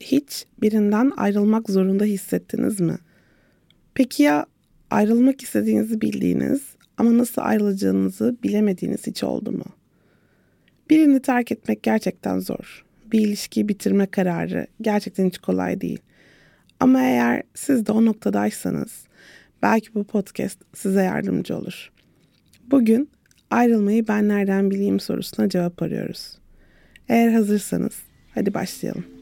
Hiç birinden ayrılmak zorunda hissettiniz mi? Peki ya ayrılmak istediğinizi bildiğiniz ama nasıl ayrılacağınızı bilemediğiniz hiç oldu mu? Birini terk etmek gerçekten zor. Bir ilişkiyi bitirme kararı gerçekten hiç kolay değil. Ama eğer siz de o noktadaysanız belki bu podcast size yardımcı olur. Bugün ayrılmayı ben nereden bileyim sorusuna cevap arıyoruz. Eğer hazırsanız hadi başlayalım.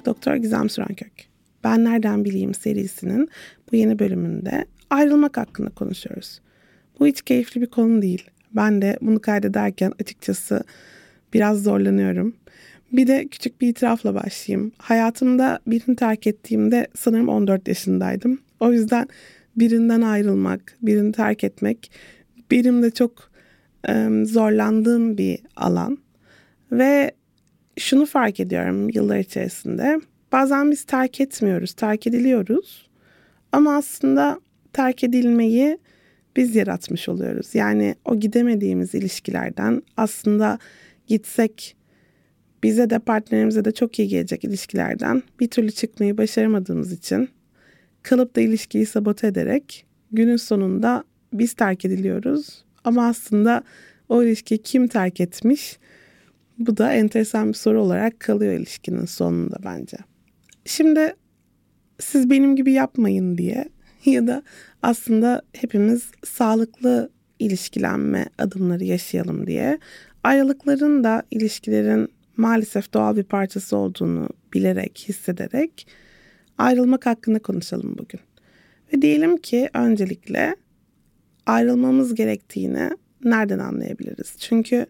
Psikolog doktor Gizem Sürenkök. Ben Nereden Bileyim serisinin bu yeni bölümünde ayrılmak hakkında konuşuyoruz. Bu hiç keyifli bir konu değil. Ben de bunu kaydederken açıkçası biraz zorlanıyorum. Bir de küçük bir itirafla başlayayım. Hayatımda birini terk ettiğimde sanırım 14 yaşındaydım. O yüzden birinden ayrılmak, birini terk etmek benim de çok e, zorlandığım bir alan. Ve şunu fark ediyorum yıllar içerisinde. Bazen biz terk etmiyoruz, terk ediliyoruz. Ama aslında terk edilmeyi biz yaratmış oluyoruz. Yani o gidemediğimiz ilişkilerden aslında gitsek bize de partnerimize de çok iyi gelecek ilişkilerden bir türlü çıkmayı başaramadığımız için kalıp da ilişkiyi sabote ederek günün sonunda biz terk ediliyoruz. Ama aslında o ilişkiyi kim terk etmiş? Bu da enteresan bir soru olarak kalıyor ilişkinin sonunda bence. Şimdi siz benim gibi yapmayın diye ya da aslında hepimiz sağlıklı ilişkilenme adımları yaşayalım diye ayrılıkların da ilişkilerin maalesef doğal bir parçası olduğunu bilerek, hissederek ayrılmak hakkında konuşalım bugün. Ve diyelim ki öncelikle ayrılmamız gerektiğini nereden anlayabiliriz? Çünkü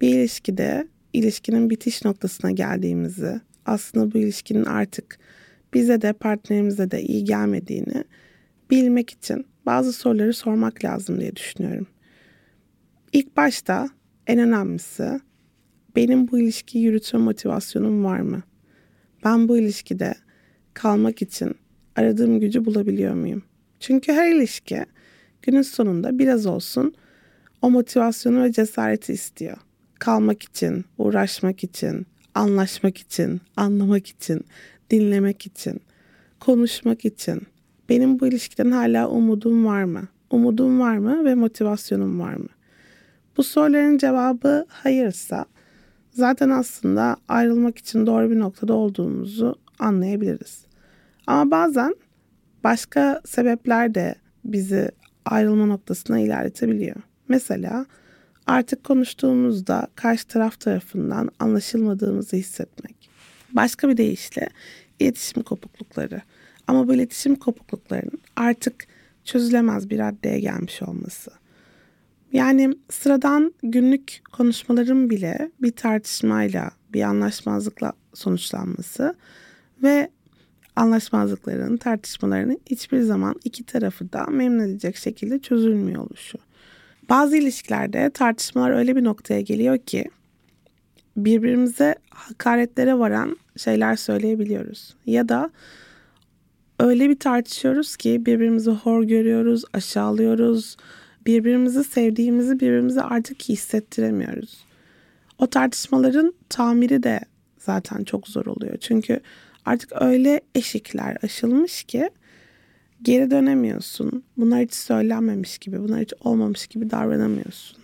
bir ilişkide ilişkinin bitiş noktasına geldiğimizi, aslında bu ilişkinin artık bize de partnerimize de iyi gelmediğini bilmek için bazı soruları sormak lazım diye düşünüyorum. İlk başta en önemlisi benim bu ilişkiyi yürütme motivasyonum var mı? Ben bu ilişkide kalmak için aradığım gücü bulabiliyor muyum? Çünkü her ilişki günün sonunda biraz olsun o motivasyonu ve cesareti istiyor. Kalmak için, uğraşmak için, anlaşmak için, anlamak için, dinlemek için, konuşmak için. Benim bu ilişkiden hala umudum var mı? Umudum var mı ve motivasyonum var mı? Bu soruların cevabı hayırsa zaten aslında ayrılmak için doğru bir noktada olduğumuzu anlayabiliriz. Ama bazen başka sebepler de bizi ayrılma noktasına ilerletebiliyor. Mesela artık konuştuğumuzda karşı taraf tarafından anlaşılmadığımızı hissetmek. Başka bir deyişle iletişim kopuklukları. Ama bu iletişim kopukluklarının artık çözülemez bir raddeye gelmiş olması. Yani sıradan günlük konuşmaların bile bir tartışmayla, bir anlaşmazlıkla sonuçlanması ve anlaşmazlıkların, tartışmaların hiçbir zaman iki tarafı da memnun edecek şekilde çözülmüyor oluşu. Bazı ilişkilerde tartışmalar öyle bir noktaya geliyor ki birbirimize hakaretlere varan şeyler söyleyebiliyoruz. Ya da öyle bir tartışıyoruz ki birbirimizi hor görüyoruz, aşağılıyoruz. Birbirimizi sevdiğimizi birbirimize artık hissettiremiyoruz. O tartışmaların tamiri de zaten çok zor oluyor. Çünkü artık öyle eşikler aşılmış ki geri dönemiyorsun. Bunlar hiç söylenmemiş gibi, bunlar hiç olmamış gibi davranamıyorsun.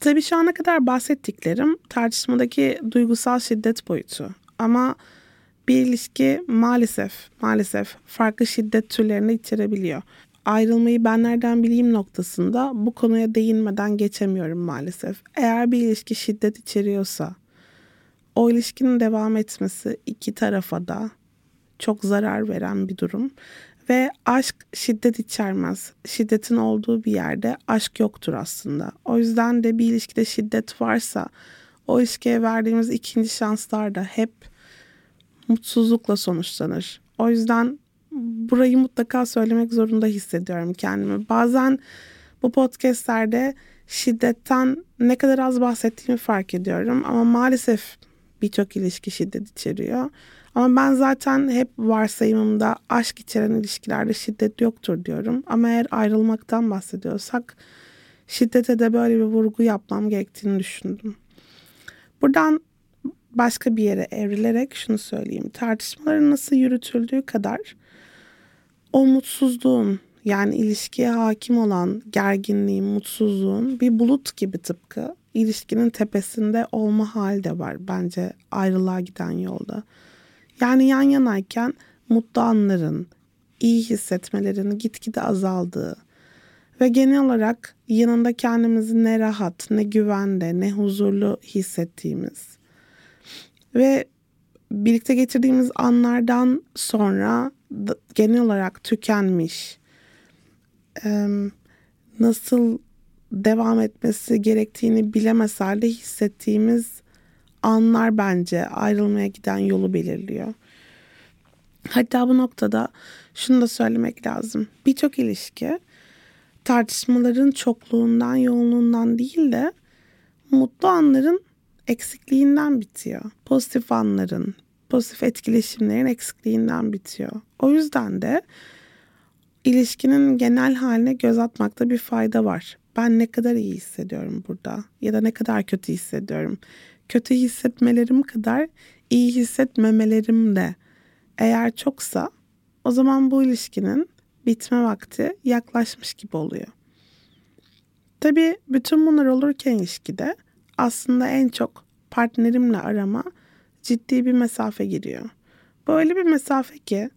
Tabii şu ana kadar bahsettiklerim tartışmadaki duygusal şiddet boyutu. Ama bir ilişki maalesef, maalesef farklı şiddet türlerini içerebiliyor. Ayrılmayı ben nereden bileyim noktasında bu konuya değinmeden geçemiyorum maalesef. Eğer bir ilişki şiddet içeriyorsa o ilişkinin devam etmesi iki tarafa da çok zarar veren bir durum. Ve aşk şiddet içermez. Şiddetin olduğu bir yerde aşk yoktur aslında. O yüzden de bir ilişkide şiddet varsa o ilişkiye verdiğimiz ikinci şanslar da hep mutsuzlukla sonuçlanır. O yüzden burayı mutlaka söylemek zorunda hissediyorum kendimi. Bazen bu podcastlerde şiddetten ne kadar az bahsettiğimi fark ediyorum ama maalesef birçok ilişki şiddet içeriyor. Ama ben zaten hep varsayımımda aşk içeren ilişkilerde şiddet yoktur diyorum. Ama eğer ayrılmaktan bahsediyorsak şiddete de böyle bir vurgu yapmam gerektiğini düşündüm. Buradan başka bir yere evrilerek şunu söyleyeyim. Tartışmaların nasıl yürütüldüğü kadar o mutsuzluğun yani ilişkiye hakim olan gerginliğin, mutsuzluğun bir bulut gibi tıpkı ilişkinin tepesinde olma hali de var bence ayrılığa giden yolda. Yani yan yanayken mutlu anların, iyi hissetmelerin gitgide azaldığı ve genel olarak yanında kendimizi ne rahat, ne güvende, ne huzurlu hissettiğimiz ve birlikte geçirdiğimiz anlardan sonra genel olarak tükenmiş, nasıl devam etmesi gerektiğini bilemez halde hissettiğimiz anlar bence ayrılmaya giden yolu belirliyor. Hatta bu noktada şunu da söylemek lazım. Birçok ilişki tartışmaların çokluğundan, yoğunluğundan değil de mutlu anların eksikliğinden bitiyor. Pozitif anların, pozitif etkileşimlerin eksikliğinden bitiyor. O yüzden de ilişkinin genel haline göz atmakta bir fayda var. Ben ne kadar iyi hissediyorum burada ya da ne kadar kötü hissediyorum. Kötü hissetmelerim kadar iyi hissetmemelerim de eğer çoksa o zaman bu ilişkinin bitme vakti yaklaşmış gibi oluyor. Tabii bütün bunlar olurken ilişkide aslında en çok partnerimle arama ciddi bir mesafe giriyor. Böyle bir mesafe ki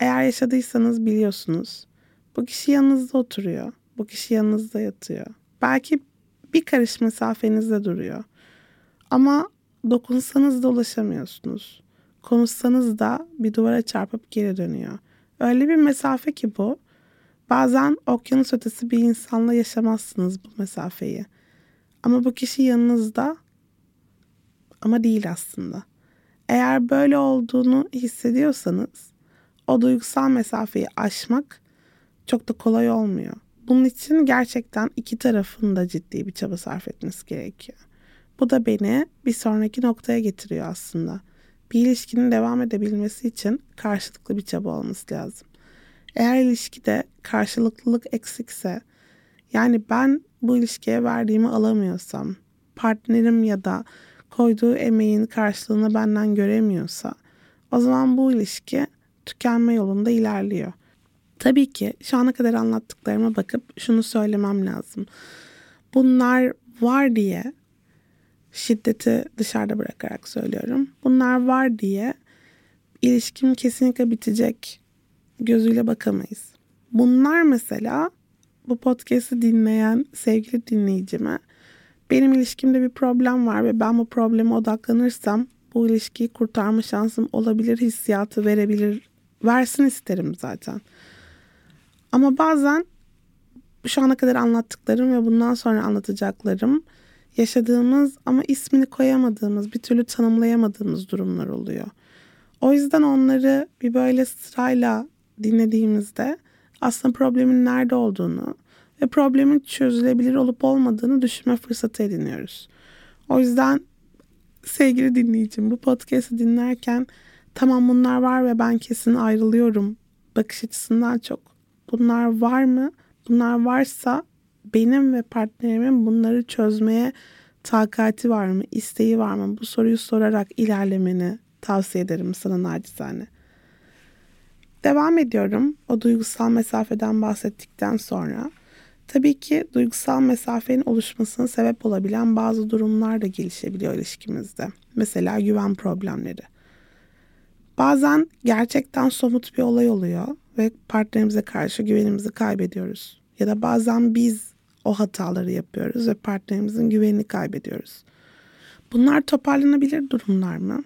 eğer yaşadıysanız biliyorsunuz. Bu kişi yanınızda oturuyor. Bu kişi yanınızda yatıyor. Belki bir karış mesafenizde duruyor. Ama dokunsanız da ulaşamıyorsunuz. Konuşsanız da bir duvara çarpıp geri dönüyor. Öyle bir mesafe ki bu. Bazen okyanus ötesi bir insanla yaşamazsınız bu mesafeyi. Ama bu kişi yanınızda ama değil aslında. Eğer böyle olduğunu hissediyorsanız o duygusal mesafeyi aşmak çok da kolay olmuyor. Bunun için gerçekten iki tarafın da ciddi bir çaba sarf etmesi gerekiyor. Bu da beni bir sonraki noktaya getiriyor aslında. Bir ilişkinin devam edebilmesi için karşılıklı bir çaba olması lazım. Eğer ilişkide karşılıklılık eksikse, yani ben bu ilişkiye verdiğimi alamıyorsam, partnerim ya da koyduğu emeğin karşılığını benden göremiyorsa, o zaman bu ilişki tükenme yolunda ilerliyor. Tabii ki şu ana kadar anlattıklarıma bakıp şunu söylemem lazım. Bunlar var diye şiddeti dışarıda bırakarak söylüyorum. Bunlar var diye ilişkim kesinlikle bitecek gözüyle bakamayız. Bunlar mesela bu podcast'i dinleyen sevgili dinleyicime benim ilişkimde bir problem var ve ben bu probleme odaklanırsam bu ilişkiyi kurtarma şansım olabilir hissiyatı verebilir versin isterim zaten. Ama bazen şu ana kadar anlattıklarım ve bundan sonra anlatacaklarım yaşadığımız ama ismini koyamadığımız, bir türlü tanımlayamadığımız durumlar oluyor. O yüzden onları bir böyle sırayla dinlediğimizde aslında problemin nerede olduğunu ve problemin çözülebilir olup olmadığını düşünme fırsatı ediniyoruz. O yüzden sevgili dinleyicim bu podcast'ı dinlerken tamam bunlar var ve ben kesin ayrılıyorum bakış açısından çok bunlar var mı? Bunlar varsa benim ve partnerimin bunları çözmeye takati var mı, isteği var mı bu soruyu sorarak ilerlemeni tavsiye ederim sana nacizane. Devam ediyorum o duygusal mesafeden bahsettikten sonra. Tabii ki duygusal mesafenin oluşmasına sebep olabilen bazı durumlar da gelişebiliyor ilişkimizde. Mesela güven problemleri. Bazen gerçekten somut bir olay oluyor ve partnerimize karşı güvenimizi kaybediyoruz. Ya da bazen biz o hataları yapıyoruz ve partnerimizin güvenini kaybediyoruz. Bunlar toparlanabilir durumlar mı?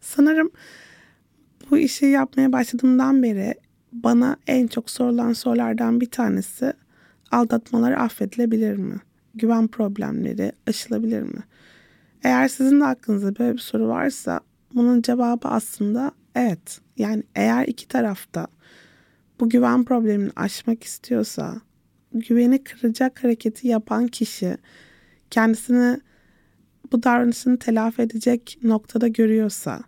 Sanırım bu işi yapmaya başladığımdan beri bana en çok sorulan sorulardan bir tanesi aldatmalar affedilebilir mi? Güven problemleri aşılabilir mi? Eğer sizin de aklınızda böyle bir soru varsa bunun cevabı aslında evet. Yani eğer iki tarafta bu güven problemini aşmak istiyorsa güveni kıracak hareketi yapan kişi kendisini bu davranışını telafi edecek noktada görüyorsa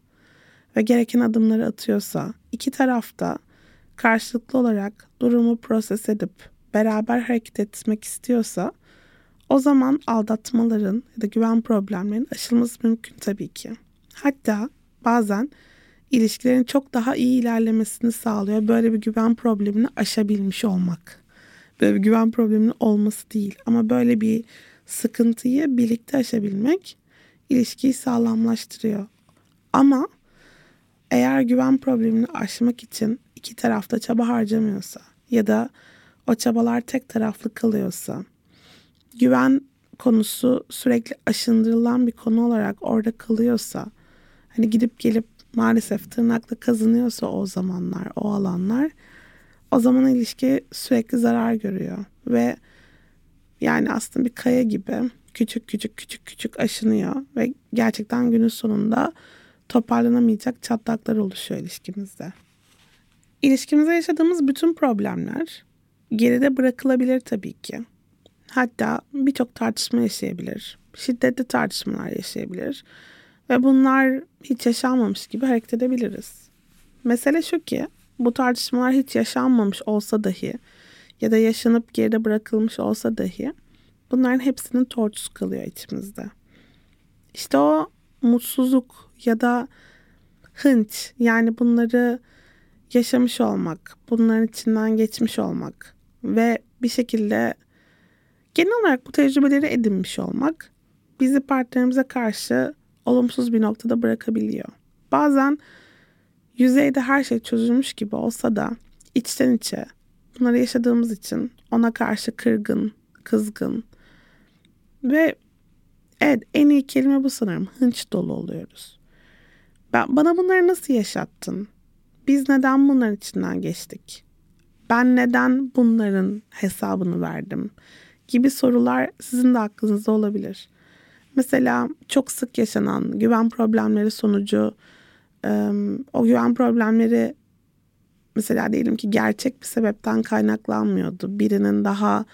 ve gereken adımları atıyorsa iki tarafta karşılıklı olarak durumu proses edip beraber hareket etmek istiyorsa o zaman aldatmaların ya da güven problemlerinin aşılması mümkün tabii ki. Hatta bazen ilişkilerin çok daha iyi ilerlemesini sağlıyor böyle bir güven problemini aşabilmiş olmak. Böyle bir güven probleminin olması değil ama böyle bir sıkıntıyı birlikte aşabilmek ilişkiyi sağlamlaştırıyor. Ama eğer güven problemini aşmak için iki tarafta çaba harcamıyorsa ya da o çabalar tek taraflı kalıyorsa, güven konusu sürekli aşındırılan bir konu olarak orada kalıyorsa, hani gidip gelip maalesef tırnakla kazınıyorsa o zamanlar, o alanlar, o zaman ilişki sürekli zarar görüyor ve yani aslında bir kaya gibi küçük küçük küçük küçük aşınıyor ve gerçekten günün sonunda toparlanamayacak çatlaklar oluşuyor ilişkimizde. İlişkimizde yaşadığımız bütün problemler geride bırakılabilir tabii ki. Hatta birçok tartışma yaşayabilir. Şiddetli tartışmalar yaşayabilir. Ve bunlar hiç yaşanmamış gibi hareket edebiliriz. Mesele şu ki bu tartışmalar hiç yaşanmamış olsa dahi ya da yaşanıp geride bırakılmış olsa dahi bunların hepsinin tortusu kalıyor içimizde. İşte o mutsuzluk ya da hınç yani bunları yaşamış olmak, bunların içinden geçmiş olmak ve bir şekilde genel olarak bu tecrübeleri edinmiş olmak bizi partnerimize karşı olumsuz bir noktada bırakabiliyor. Bazen yüzeyde her şey çözülmüş gibi olsa da içten içe bunları yaşadığımız için ona karşı kırgın, kızgın ve evet en iyi kelime bu sanırım hınç dolu oluyoruz. Ben, bana bunları nasıl yaşattın? Biz neden bunların içinden geçtik? Ben neden bunların hesabını verdim? Gibi sorular sizin de aklınızda olabilir. Mesela çok sık yaşanan güven problemleri sonucu o güven problemleri mesela diyelim ki gerçek bir sebepten kaynaklanmıyordu. Birinin daha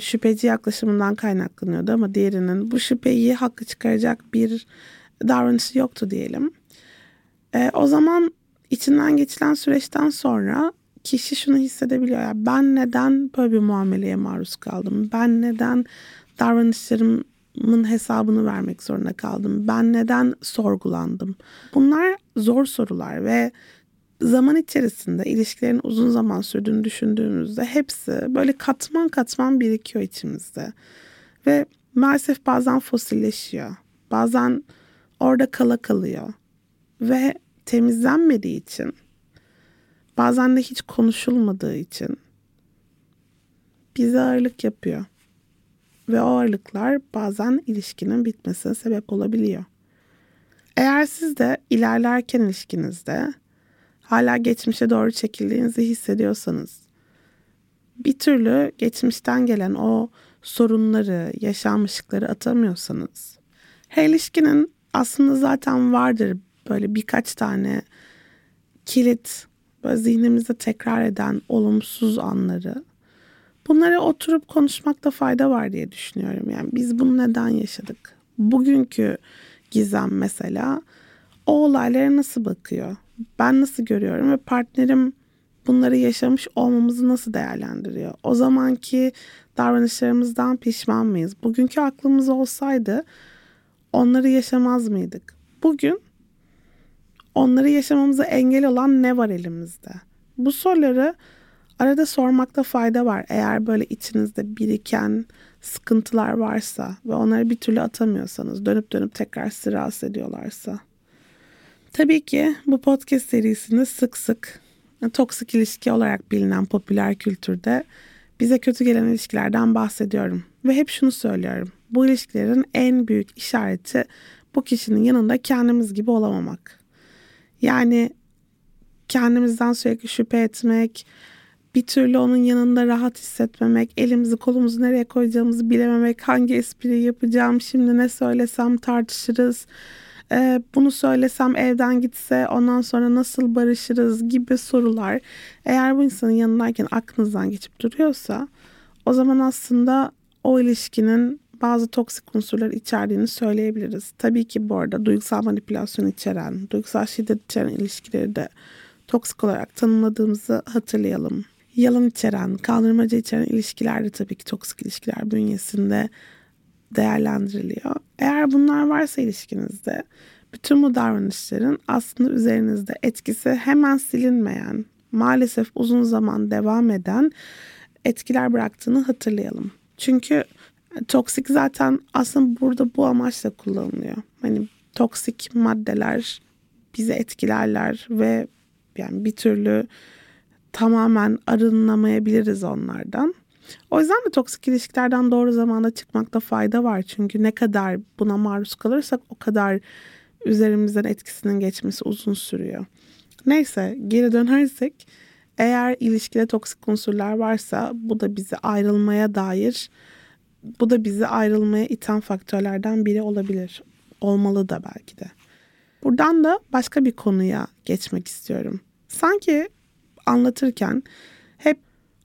şüpheci yaklaşımından kaynaklanıyordu ama diğerinin bu şüpheyi haklı çıkaracak bir davranışı yoktu diyelim. o zaman içinden geçilen süreçten sonra kişi şunu hissedebiliyor. Ya, ben neden böyle bir muameleye maruz kaldım? Ben neden davranışlarımın hesabını vermek zorunda kaldım? Ben neden sorgulandım? Bunlar zor sorular ve zaman içerisinde ilişkilerin uzun zaman sürdüğünü düşündüğümüzde hepsi böyle katman katman birikiyor içimizde. Ve maalesef bazen fosilleşiyor. Bazen orada kala kalıyor. Ve temizlenmediği için bazen de hiç konuşulmadığı için bize ağırlık yapıyor. Ve ağırlıklar bazen ilişkinin bitmesine sebep olabiliyor. Eğer siz de ilerlerken ilişkinizde hala geçmişe doğru çekildiğinizi hissediyorsanız bir türlü geçmişten gelen o sorunları, yaşanmışlıkları atamıyorsanız her ilişkinin aslında zaten vardır böyle birkaç tane kilit böyle zihnimizde tekrar eden olumsuz anları bunları oturup konuşmakta fayda var diye düşünüyorum. Yani biz bunu neden yaşadık? Bugünkü Gizem mesela o olaylara nasıl bakıyor? Ben nasıl görüyorum ve partnerim bunları yaşamış olmamızı nasıl değerlendiriyor? O zamanki davranışlarımızdan pişman mıyız? Bugünkü aklımız olsaydı onları yaşamaz mıydık? Bugün onları yaşamamıza engel olan ne var elimizde? Bu soruları arada sormakta fayda var. Eğer böyle içinizde biriken sıkıntılar varsa ve onları bir türlü atamıyorsanız, dönüp dönüp tekrar sizi rahatsız ediyorlarsa. Tabii ki bu podcast serisinde sık sık toksik ilişki olarak bilinen popüler kültürde bize kötü gelen ilişkilerden bahsediyorum. Ve hep şunu söylüyorum. Bu ilişkilerin en büyük işareti bu kişinin yanında kendimiz gibi olamamak. Yani kendimizden sürekli şüphe etmek, bir türlü onun yanında rahat hissetmemek, elimizi kolumuzu nereye koyacağımızı bilememek, hangi espriyi yapacağım, şimdi ne söylesem tartışırız, ee, bunu söylesem evden gitse ondan sonra nasıl barışırız gibi sorular. Eğer bu insanın yanındayken aklınızdan geçip duruyorsa o zaman aslında o ilişkinin bazı toksik unsurlar içerdiğini söyleyebiliriz. Tabii ki bu arada duygusal manipülasyon içeren, duygusal şiddet içeren ilişkileri de toksik olarak tanımladığımızı hatırlayalım. Yalan içeren, kandırmaca içeren ilişkiler de tabii ki toksik ilişkiler bünyesinde değerlendiriliyor. Eğer bunlar varsa ilişkinizde bütün bu davranışların aslında üzerinizde etkisi hemen silinmeyen, maalesef uzun zaman devam eden etkiler bıraktığını hatırlayalım. Çünkü toksik zaten aslında burada bu amaçla kullanılıyor. Hani toksik maddeler bizi etkilerler ve yani bir türlü tamamen arınamayabiliriz onlardan. O yüzden de toksik ilişkilerden doğru zamanda çıkmakta fayda var. Çünkü ne kadar buna maruz kalırsak o kadar üzerimizden etkisinin geçmesi uzun sürüyor. Neyse geri dönersek eğer ilişkide toksik unsurlar varsa bu da bizi ayrılmaya dair bu da bizi ayrılmaya iten faktörlerden biri olabilir. Olmalı da belki de. Buradan da başka bir konuya geçmek istiyorum. Sanki anlatırken hep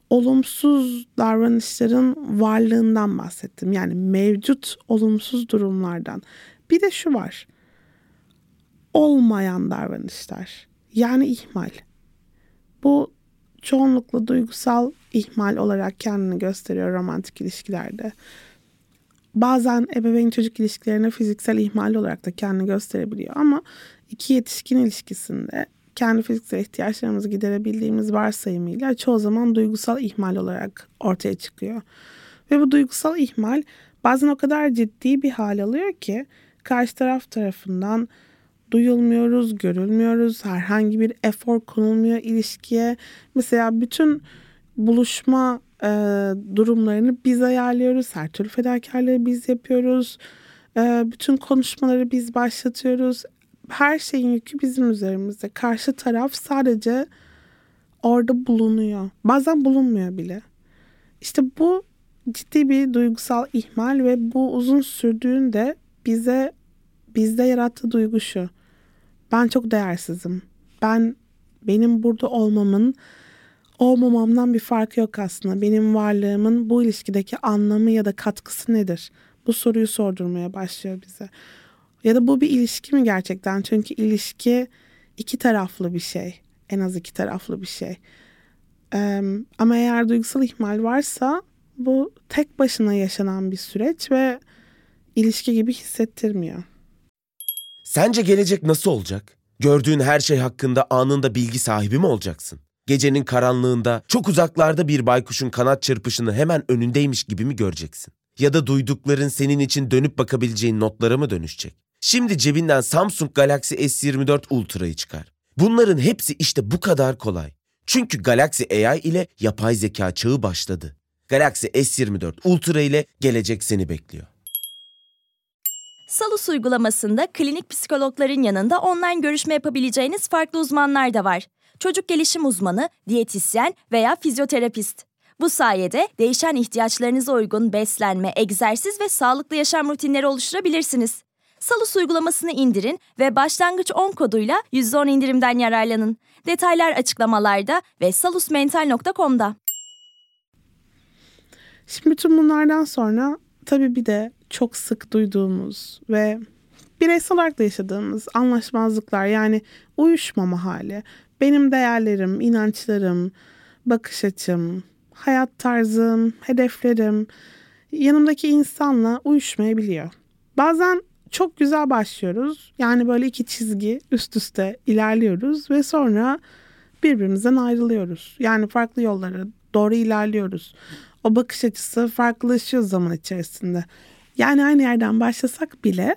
olumsuz davranışların varlığından bahsettim. Yani mevcut olumsuz durumlardan. Bir de şu var. Olmayan davranışlar. Yani ihmal. Bu çoğunlukla duygusal ihmal olarak kendini gösteriyor romantik ilişkilerde. Bazen ebeveyn çocuk ilişkilerine fiziksel ihmal olarak da kendini gösterebiliyor ama iki yetişkin ilişkisinde kendi fiziksel ihtiyaçlarımızı giderebildiğimiz varsayımıyla çoğu zaman duygusal ihmal olarak ortaya çıkıyor. Ve bu duygusal ihmal bazen o kadar ciddi bir hal alıyor ki karşı taraf tarafından duyulmuyoruz, görülmüyoruz, herhangi bir efor konulmuyor ilişkiye. Mesela bütün buluşma e, durumlarını biz ayarlıyoruz, her türlü fedakarlığı biz yapıyoruz, e, bütün konuşmaları biz başlatıyoruz her şeyin yükü bizim üzerimizde. Karşı taraf sadece orada bulunuyor. Bazen bulunmuyor bile. İşte bu ciddi bir duygusal ihmal ve bu uzun sürdüğünde bize bizde yarattığı duygu şu. Ben çok değersizim. Ben benim burada olmamın olmamamdan bir farkı yok aslında. Benim varlığımın bu ilişkideki anlamı ya da katkısı nedir? Bu soruyu sordurmaya başlıyor bize. Ya da bu bir ilişki mi gerçekten? Çünkü ilişki iki taraflı bir şey. En az iki taraflı bir şey. Ee, ama eğer duygusal ihmal varsa bu tek başına yaşanan bir süreç ve ilişki gibi hissettirmiyor. Sence gelecek nasıl olacak? Gördüğün her şey hakkında anında bilgi sahibi mi olacaksın? Gecenin karanlığında çok uzaklarda bir baykuşun kanat çırpışını hemen önündeymiş gibi mi göreceksin? Ya da duydukların senin için dönüp bakabileceğin notlara mı dönüşecek? Şimdi cebinden Samsung Galaxy S24 Ultra'yı çıkar. Bunların hepsi işte bu kadar kolay. Çünkü Galaxy AI ile yapay zeka çağı başladı. Galaxy S24 Ultra ile gelecek seni bekliyor. Salus uygulamasında klinik psikologların yanında online görüşme yapabileceğiniz farklı uzmanlar da var. Çocuk gelişim uzmanı, diyetisyen veya fizyoterapist. Bu sayede değişen ihtiyaçlarınıza uygun beslenme, egzersiz ve sağlıklı yaşam rutinleri oluşturabilirsiniz. Salus uygulamasını indirin ve başlangıç 10 koduyla %10 indirimden yararlanın. Detaylar açıklamalarda ve salusmental.com'da. Şimdi bütün bunlardan sonra tabii bir de çok sık duyduğumuz ve bireysel olarak da yaşadığımız anlaşmazlıklar yani uyuşmama hali. benim değerlerim, inançlarım, bakış açım, hayat tarzım, hedeflerim yanımdaki insanla uyuşmayabiliyor. Bazen çok güzel başlıyoruz. Yani böyle iki çizgi üst üste ilerliyoruz ve sonra birbirimizden ayrılıyoruz. Yani farklı yollara doğru ilerliyoruz. O bakış açısı farklılaşıyor zaman içerisinde. Yani aynı yerden başlasak bile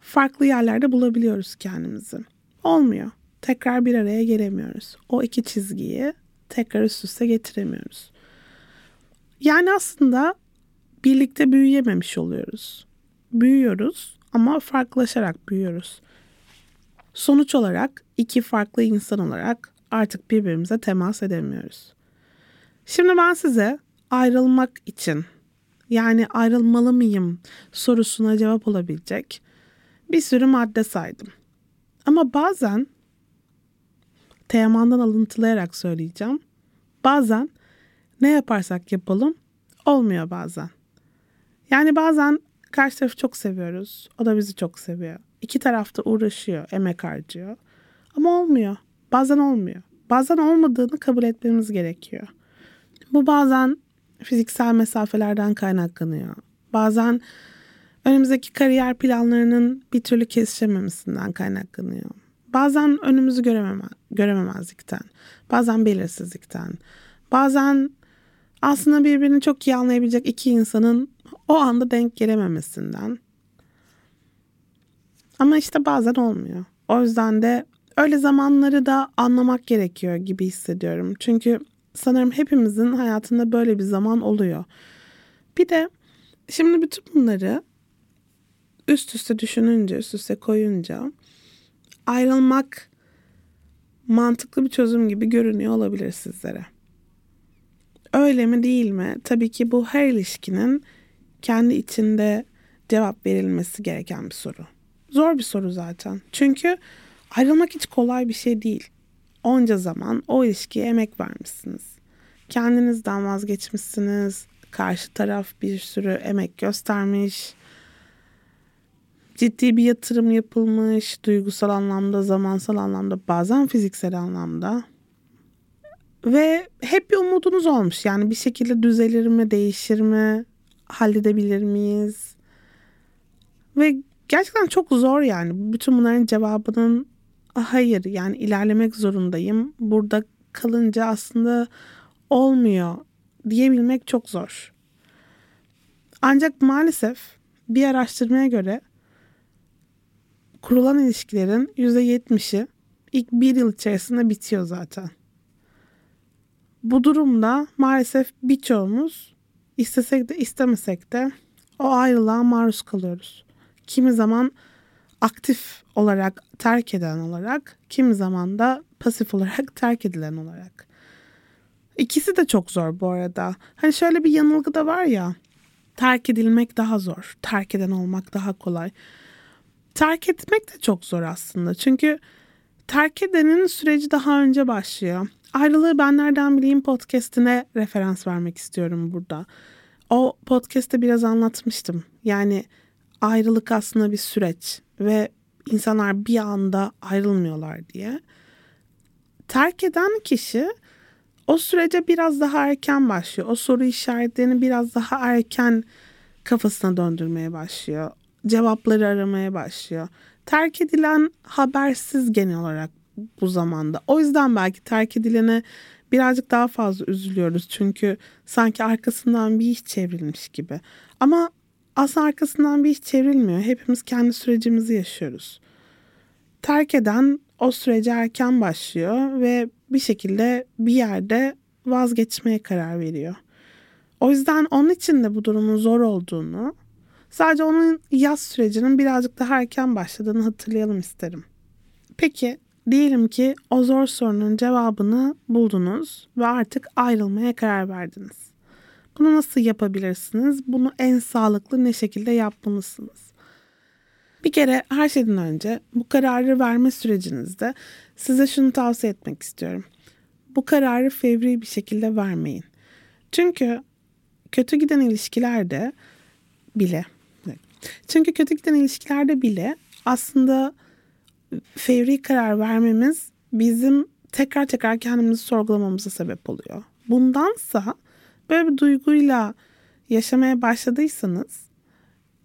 farklı yerlerde bulabiliyoruz kendimizi. Olmuyor. Tekrar bir araya gelemiyoruz. O iki çizgiyi tekrar üst üste getiremiyoruz. Yani aslında birlikte büyüyememiş oluyoruz. Büyüyoruz ama farklılaşarak büyüyoruz. Sonuç olarak iki farklı insan olarak artık birbirimize temas edemiyoruz. Şimdi ben size ayrılmak için yani ayrılmalı mıyım sorusuna cevap olabilecek bir sürü madde saydım. Ama bazen Teoman'dan alıntılayarak söyleyeceğim. Bazen ne yaparsak yapalım olmuyor bazen. Yani bazen karşı tarafı çok seviyoruz. O da bizi çok seviyor. İki tarafta uğraşıyor, emek harcıyor. Ama olmuyor. Bazen olmuyor. Bazen olmadığını kabul etmemiz gerekiyor. Bu bazen fiziksel mesafelerden kaynaklanıyor. Bazen önümüzdeki kariyer planlarının bir türlü kesişememesinden kaynaklanıyor. Bazen önümüzü görememe, görememezlikten, bazen belirsizlikten, bazen aslında birbirini çok iyi anlayabilecek iki insanın o anda denk gelememesinden. Ama işte bazen olmuyor. O yüzden de öyle zamanları da anlamak gerekiyor gibi hissediyorum. Çünkü sanırım hepimizin hayatında böyle bir zaman oluyor. Bir de şimdi bütün bunları üst üste düşününce, üst üste koyunca ayrılmak mantıklı bir çözüm gibi görünüyor olabilir sizlere. Öyle mi değil mi? Tabii ki bu her ilişkinin kendi içinde cevap verilmesi gereken bir soru. Zor bir soru zaten. Çünkü ayrılmak hiç kolay bir şey değil. Onca zaman o ilişkiye emek vermişsiniz. Kendinizden vazgeçmişsiniz. Karşı taraf bir sürü emek göstermiş. Ciddi bir yatırım yapılmış. Duygusal anlamda, zamansal anlamda, bazen fiziksel anlamda. Ve hep bir umudunuz olmuş. Yani bir şekilde düzelir mi, değişir mi, halledebilir miyiz? Ve gerçekten çok zor yani. Bütün bunların cevabının hayır yani ilerlemek zorundayım. Burada kalınca aslında olmuyor diyebilmek çok zor. Ancak maalesef bir araştırmaya göre kurulan ilişkilerin %70'i ilk bir yıl içerisinde bitiyor zaten. Bu durumda maalesef birçoğumuz istesek de istemesek de o ayrılığa maruz kalıyoruz. Kimi zaman aktif olarak terk eden olarak, kimi zaman da pasif olarak terk edilen olarak. İkisi de çok zor bu arada. Hani şöyle bir yanılgı da var ya. Terk edilmek daha zor. Terk eden olmak daha kolay. Terk etmek de çok zor aslında. Çünkü terk edenin süreci daha önce başlıyor. Ayrılığı ben nereden bileyim podcastine referans vermek istiyorum burada. O podcast'te biraz anlatmıştım. Yani ayrılık aslında bir süreç ve insanlar bir anda ayrılmıyorlar diye. Terk eden kişi o sürece biraz daha erken başlıyor. O soru işaretlerini biraz daha erken kafasına döndürmeye başlıyor. Cevapları aramaya başlıyor. Terk edilen habersiz genel olarak bu zamanda. O yüzden belki terk edilene birazcık daha fazla üzülüyoruz. Çünkü sanki arkasından bir iş çevrilmiş gibi. Ama aslında arkasından bir iş çevrilmiyor. Hepimiz kendi sürecimizi yaşıyoruz. Terk eden o sürece erken başlıyor ve bir şekilde bir yerde vazgeçmeye karar veriyor. O yüzden onun için de bu durumun zor olduğunu, sadece onun yaz sürecinin birazcık daha erken başladığını hatırlayalım isterim. Peki diyelim ki o zor sorunun cevabını buldunuz ve artık ayrılmaya karar verdiniz. Bunu nasıl yapabilirsiniz? Bunu en sağlıklı ne şekilde yapmalısınız? Bir kere her şeyden önce bu kararı verme sürecinizde size şunu tavsiye etmek istiyorum. Bu kararı fevri bir şekilde vermeyin. Çünkü kötü giden ilişkilerde bile çünkü kötü giden ilişkilerde bile aslında fevri karar vermemiz bizim tekrar tekrar kendimizi sorgulamamıza sebep oluyor. Bundansa böyle bir duyguyla yaşamaya başladıysanız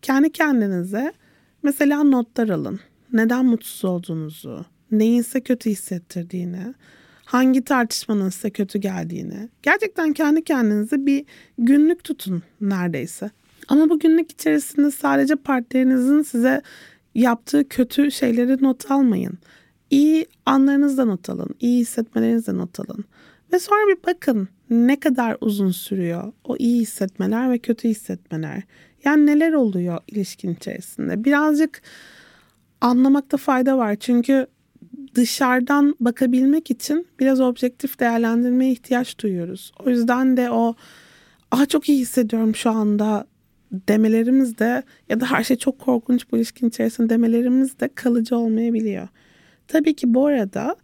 kendi kendinize mesela notlar alın. Neden mutsuz olduğunuzu, neyin size kötü hissettirdiğini, hangi tartışmanın size kötü geldiğini. Gerçekten kendi kendinize bir günlük tutun neredeyse. Ama bu günlük içerisinde sadece partnerinizin size yaptığı kötü şeyleri not almayın. İyi anlarınızda not alın, iyi hissetmelerinizde not alın. Ve sonra bir bakın ne kadar uzun sürüyor o iyi hissetmeler ve kötü hissetmeler. Yani neler oluyor ilişkin içerisinde. Birazcık anlamakta fayda var. Çünkü dışarıdan bakabilmek için biraz objektif değerlendirmeye ihtiyaç duyuyoruz. O yüzden de o ah çok iyi hissediyorum şu anda demelerimiz de ya da her şey çok korkunç bu ilişkin içerisinde demelerimiz de kalıcı olmayabiliyor. Tabii ki bu arada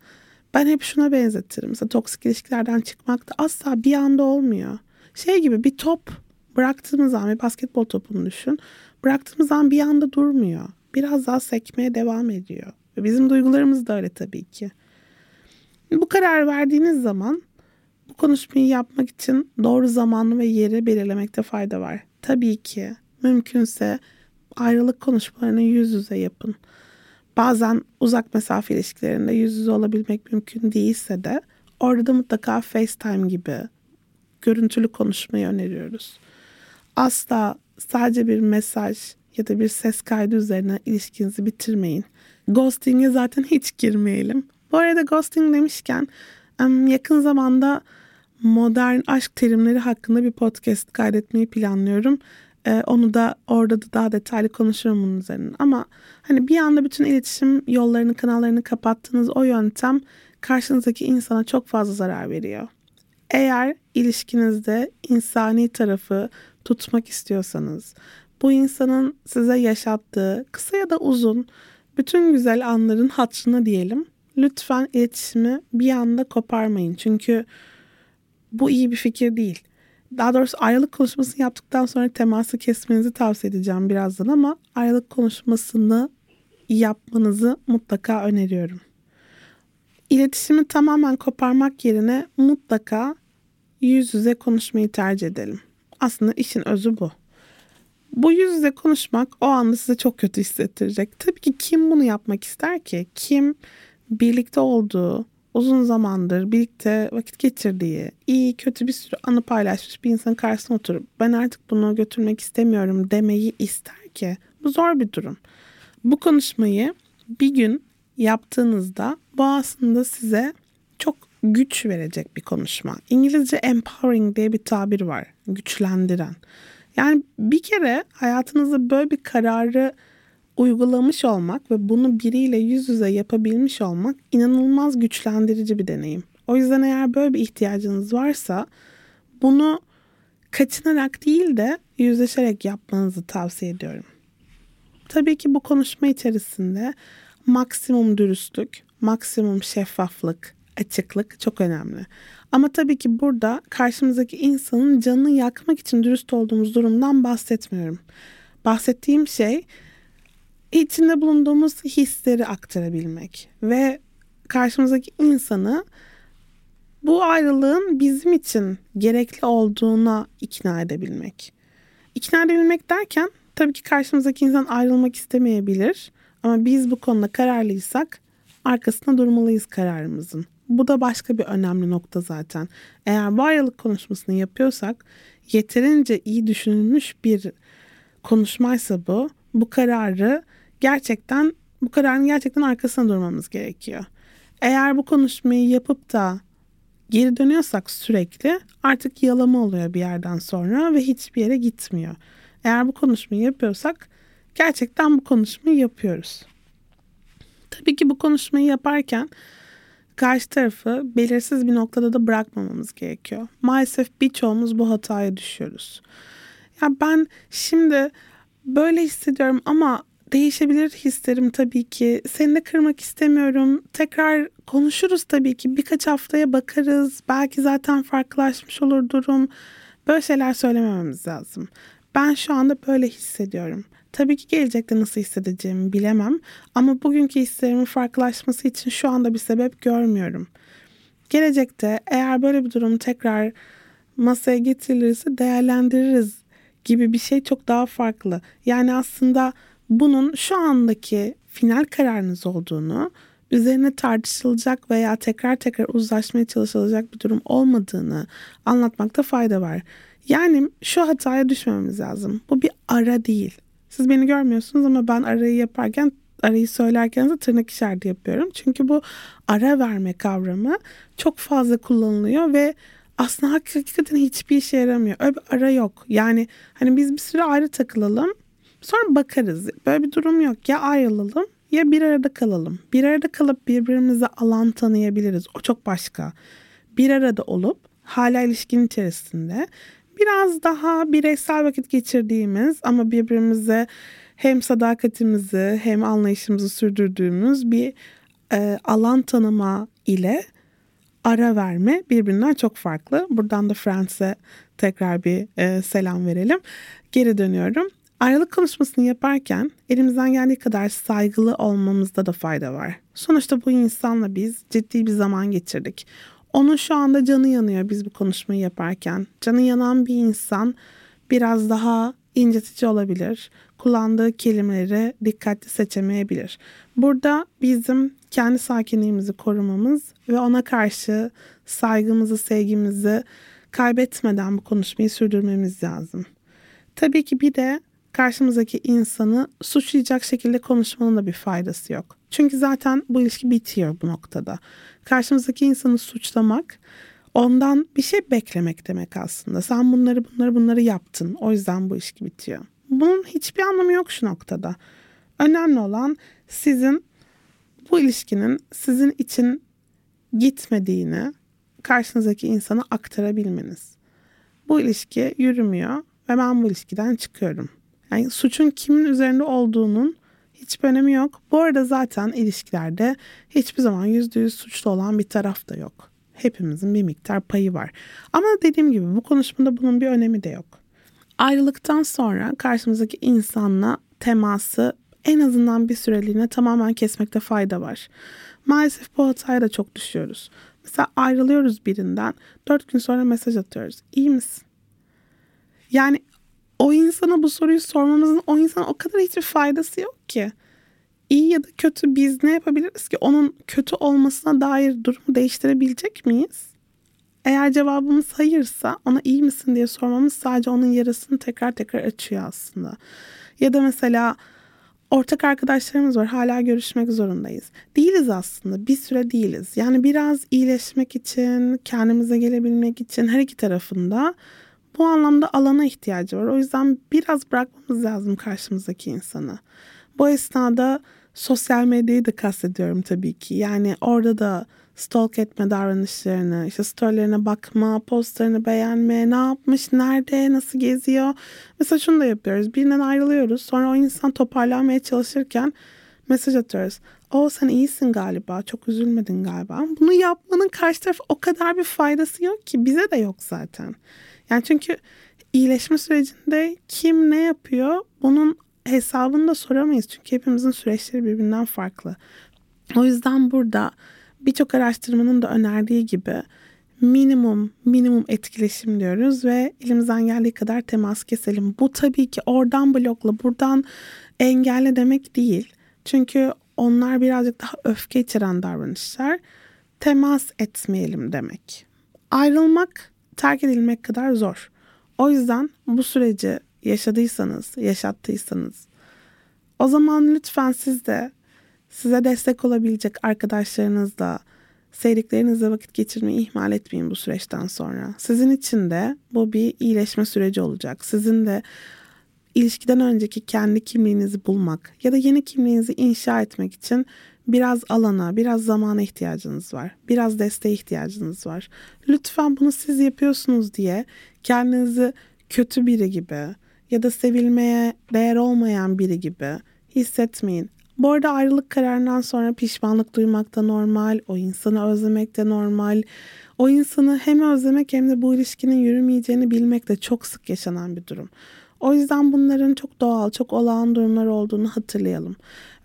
ben hep şuna benzetirim. Mesela toksik ilişkilerden çıkmak da asla bir anda olmuyor. Şey gibi bir top bıraktığımız zaman bir basketbol topunu düşün. Bıraktığımız zaman bir anda durmuyor. Biraz daha sekmeye devam ediyor. Ve bizim duygularımız da öyle tabii ki. Bu karar verdiğiniz zaman bu konuşmayı yapmak için doğru zamanı ve yeri belirlemekte fayda var. Tabii ki mümkünse ayrılık konuşmalarını yüz yüze yapın. Bazen uzak mesafe ilişkilerinde yüz yüze olabilmek mümkün değilse de orada da mutlaka FaceTime gibi görüntülü konuşmayı öneriyoruz. Asla sadece bir mesaj ya da bir ses kaydı üzerine ilişkinizi bitirmeyin. Ghosting'e zaten hiç girmeyelim. Bu arada ghosting demişken yakın zamanda modern aşk terimleri hakkında bir podcast kaydetmeyi planlıyorum. Ee, onu da orada da daha detaylı konuşurum bunun üzerine. Ama hani bir anda bütün iletişim yollarını, kanallarını kapattığınız o yöntem karşınızdaki insana çok fazla zarar veriyor. Eğer ilişkinizde insani tarafı tutmak istiyorsanız, bu insanın size yaşattığı kısa ya da uzun bütün güzel anların hatırına diyelim. Lütfen iletişimi bir anda koparmayın. Çünkü bu iyi bir fikir değil. Daha doğrusu ayrılık konuşmasını yaptıktan sonra teması kesmenizi tavsiye edeceğim birazdan ama ayrılık konuşmasını yapmanızı mutlaka öneriyorum. İletişimi tamamen koparmak yerine mutlaka yüz yüze konuşmayı tercih edelim. Aslında işin özü bu. Bu yüz yüze konuşmak o anda size çok kötü hissettirecek. Tabii ki kim bunu yapmak ister ki? Kim birlikte olduğu, uzun zamandır birlikte vakit geçirdiği, iyi kötü bir sürü anı paylaşmış bir insanın karşısına oturup ben artık bunu götürmek istemiyorum demeyi ister ki? Bu zor bir durum. Bu konuşmayı bir gün yaptığınızda bu aslında size çok güç verecek bir konuşma. İngilizce empowering diye bir tabir var. Güçlendiren. Yani bir kere hayatınızda böyle bir kararı uygulamış olmak ve bunu biriyle yüz yüze yapabilmiş olmak inanılmaz güçlendirici bir deneyim. O yüzden eğer böyle bir ihtiyacınız varsa bunu kaçınarak değil de yüzleşerek yapmanızı tavsiye ediyorum. Tabii ki bu konuşma içerisinde maksimum dürüstlük, maksimum şeffaflık, açıklık çok önemli. Ama tabii ki burada karşımızdaki insanın canını yakmak için dürüst olduğumuz durumdan bahsetmiyorum. Bahsettiğim şey içinde bulunduğumuz hisleri aktarabilmek ve karşımızdaki insanı bu ayrılığın bizim için gerekli olduğuna ikna edebilmek. İkna edebilmek derken tabii ki karşımızdaki insan ayrılmak istemeyebilir ama biz bu konuda kararlıysak arkasında durmalıyız kararımızın. Bu da başka bir önemli nokta zaten. Eğer bu ayrılık konuşmasını yapıyorsak yeterince iyi düşünülmüş bir konuşmaysa bu, bu kararı gerçekten bu kararın gerçekten arkasına durmamız gerekiyor. Eğer bu konuşmayı yapıp da geri dönüyorsak sürekli artık yalama oluyor bir yerden sonra ve hiçbir yere gitmiyor. Eğer bu konuşmayı yapıyorsak gerçekten bu konuşmayı yapıyoruz. Tabii ki bu konuşmayı yaparken karşı tarafı belirsiz bir noktada da bırakmamamız gerekiyor. Maalesef birçoğumuz bu hataya düşüyoruz. Ya ben şimdi böyle hissediyorum ama değişebilir hislerim tabii ki. Seni de kırmak istemiyorum. Tekrar konuşuruz tabii ki. Birkaç haftaya bakarız. Belki zaten farklılaşmış olur durum. Böyle şeyler söylemememiz lazım. Ben şu anda böyle hissediyorum. Tabii ki gelecekte nasıl hissedeceğimi bilemem ama bugünkü hislerimin farklılaşması için şu anda bir sebep görmüyorum. Gelecekte eğer böyle bir durum tekrar masaya getirilirse değerlendiririz gibi bir şey çok daha farklı. Yani aslında bunun şu andaki final kararınız olduğunu, üzerine tartışılacak veya tekrar tekrar uzlaşmaya çalışılacak bir durum olmadığını anlatmakta fayda var. Yani şu hataya düşmememiz lazım. Bu bir ara değil. Siz beni görmüyorsunuz ama ben arayı yaparken arayı söylerken de tırnak işareti yapıyorum. Çünkü bu ara verme kavramı çok fazla kullanılıyor ve aslında hakikaten hiçbir işe yaramıyor. Öyle bir ara yok. Yani hani biz bir süre ayrı takılalım sonra bakarız. Böyle bir durum yok. Ya ayrılalım ya bir arada kalalım. Bir arada kalıp birbirimize alan tanıyabiliriz. O çok başka. Bir arada olup hala ilişkinin içerisinde biraz daha bireysel vakit geçirdiğimiz ama birbirimize hem sadakatimizi hem anlayışımızı sürdürdüğümüz bir e, alan tanıma ile ara verme birbirinden çok farklı. Buradan da Friends'e tekrar bir e, selam verelim. Geri dönüyorum. Ayrılık konuşmasını yaparken elimizden geldiği kadar saygılı olmamızda da fayda var. Sonuçta bu insanla biz ciddi bir zaman geçirdik. Onun şu anda canı yanıyor biz bu konuşmayı yaparken. Canı yanan bir insan biraz daha incitici olabilir. Kullandığı kelimeleri dikkatli seçemeyebilir. Burada bizim kendi sakinliğimizi korumamız ve ona karşı saygımızı, sevgimizi kaybetmeden bu konuşmayı sürdürmemiz lazım. Tabii ki bir de karşımızdaki insanı suçlayacak şekilde konuşmanın da bir faydası yok. Çünkü zaten bu ilişki bitiyor bu noktada. Karşımızdaki insanı suçlamak ondan bir şey beklemek demek aslında. Sen bunları bunları bunları yaptın. O yüzden bu ilişki bitiyor. Bunun hiçbir anlamı yok şu noktada. Önemli olan sizin bu ilişkinin sizin için gitmediğini karşınızdaki insana aktarabilmeniz. Bu ilişki yürümüyor ve ben bu ilişkiden çıkıyorum. Yani suçun kimin üzerinde olduğunun hiçbir önemi yok. Bu arada zaten ilişkilerde hiçbir zaman yüzde yüz suçlu olan bir taraf da yok. Hepimizin bir miktar payı var. Ama dediğim gibi bu konuşmada bunun bir önemi de yok. Ayrılıktan sonra karşımızdaki insanla teması en azından bir süreliğine tamamen kesmekte fayda var. Maalesef bu hataya da çok düşüyoruz. Mesela ayrılıyoruz birinden dört gün sonra mesaj atıyoruz. İyi misin? Yani o insana bu soruyu sormamızın o insana o kadar hiçbir faydası yok ki. İyi ya da kötü biz ne yapabiliriz ki? Onun kötü olmasına dair durumu değiştirebilecek miyiz? Eğer cevabımız hayırsa ona iyi misin diye sormamız sadece onun yarasını tekrar tekrar açıyor aslında. Ya da mesela ortak arkadaşlarımız var hala görüşmek zorundayız. Değiliz aslında bir süre değiliz. Yani biraz iyileşmek için kendimize gelebilmek için her iki tarafında bu anlamda alana ihtiyacı var. O yüzden biraz bırakmamız lazım karşımızdaki insanı. Bu esnada sosyal medyayı da kastediyorum tabii ki. Yani orada da stalk etme davranışlarını, işte storylerine bakma, postlarını beğenme, ne yapmış, nerede, nasıl geziyor. Mesela şunu da yapıyoruz. Birinden ayrılıyoruz. Sonra o insan toparlanmaya çalışırken mesaj atıyoruz. O sen iyisin galiba, çok üzülmedin galiba. Bunu yapmanın karşı taraf o kadar bir faydası yok ki bize de yok zaten. Yani çünkü iyileşme sürecinde kim ne yapıyor bunun hesabını da soramayız. Çünkü hepimizin süreçleri birbirinden farklı. O yüzden burada birçok araştırmanın da önerdiği gibi minimum minimum etkileşim diyoruz ve elimizden geldiği kadar temas keselim. Bu tabii ki oradan blokla buradan engelle demek değil. Çünkü onlar birazcık daha öfke içeren davranışlar. Temas etmeyelim demek. Ayrılmak terk edilmek kadar zor. O yüzden bu süreci yaşadıysanız, yaşattıysanız o zaman lütfen siz de size destek olabilecek arkadaşlarınızla, sevdiklerinizle vakit geçirmeyi ihmal etmeyin bu süreçten sonra. Sizin için de bu bir iyileşme süreci olacak. Sizin de ilişkiden önceki kendi kimliğinizi bulmak ya da yeni kimliğinizi inşa etmek için biraz alana, biraz zamana ihtiyacınız var. Biraz desteğe ihtiyacınız var. Lütfen bunu siz yapıyorsunuz diye kendinizi kötü biri gibi ya da sevilmeye değer olmayan biri gibi hissetmeyin. Bu arada ayrılık kararından sonra pişmanlık duymak da normal, o insanı özlemek de normal. O insanı hem özlemek hem de bu ilişkinin yürümeyeceğini bilmek de çok sık yaşanan bir durum. O yüzden bunların çok doğal, çok olağan durumlar olduğunu hatırlayalım.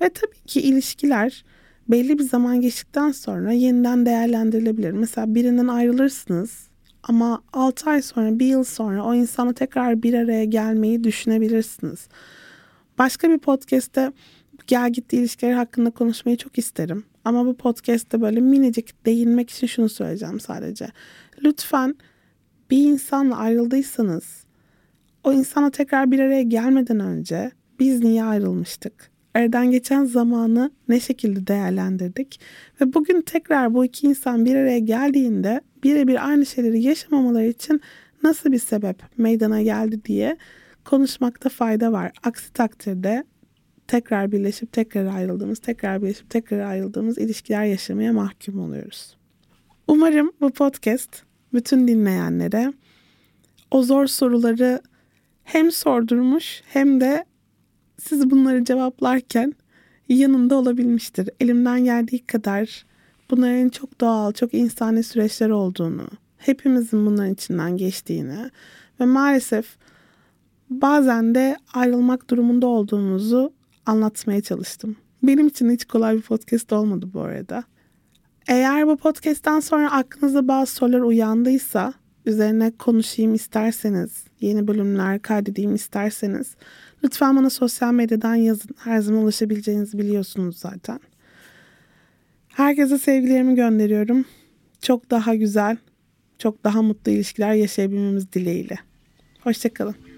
Ve tabii ki ilişkiler belli bir zaman geçtikten sonra yeniden değerlendirilebilir. Mesela birinden ayrılırsınız ama 6 ay sonra, bir yıl sonra o insanla tekrar bir araya gelmeyi düşünebilirsiniz. Başka bir podcast'te gel gitti ilişkileri hakkında konuşmayı çok isterim. Ama bu podcast'te böyle minicik değinmek için şunu söyleyeceğim sadece. Lütfen bir insanla ayrıldıysanız o insana tekrar bir araya gelmeden önce biz niye ayrılmıştık? Aradan geçen zamanı ne şekilde değerlendirdik? Ve bugün tekrar bu iki insan bir araya geldiğinde birebir aynı şeyleri yaşamamaları için nasıl bir sebep meydana geldi diye konuşmakta fayda var. Aksi takdirde tekrar birleşip tekrar ayrıldığımız, tekrar birleşip tekrar ayrıldığımız ilişkiler yaşamaya mahkum oluyoruz. Umarım bu podcast bütün dinleyenlere o zor soruları hem sordurmuş hem de siz bunları cevaplarken yanında olabilmiştir. Elimden geldiği kadar bunların çok doğal, çok insani süreçler olduğunu, hepimizin bunların içinden geçtiğini ve maalesef bazen de ayrılmak durumunda olduğumuzu anlatmaya çalıştım. Benim için hiç kolay bir podcast olmadı bu arada. Eğer bu podcast'ten sonra aklınızda bazı sorular uyandıysa, üzerine konuşayım isterseniz, yeni bölümler kaydedeyim isterseniz lütfen bana sosyal medyadan yazın. Her zaman ulaşabileceğinizi biliyorsunuz zaten. Herkese sevgilerimi gönderiyorum. Çok daha güzel, çok daha mutlu ilişkiler yaşayabilmemiz dileğiyle. Hoşçakalın.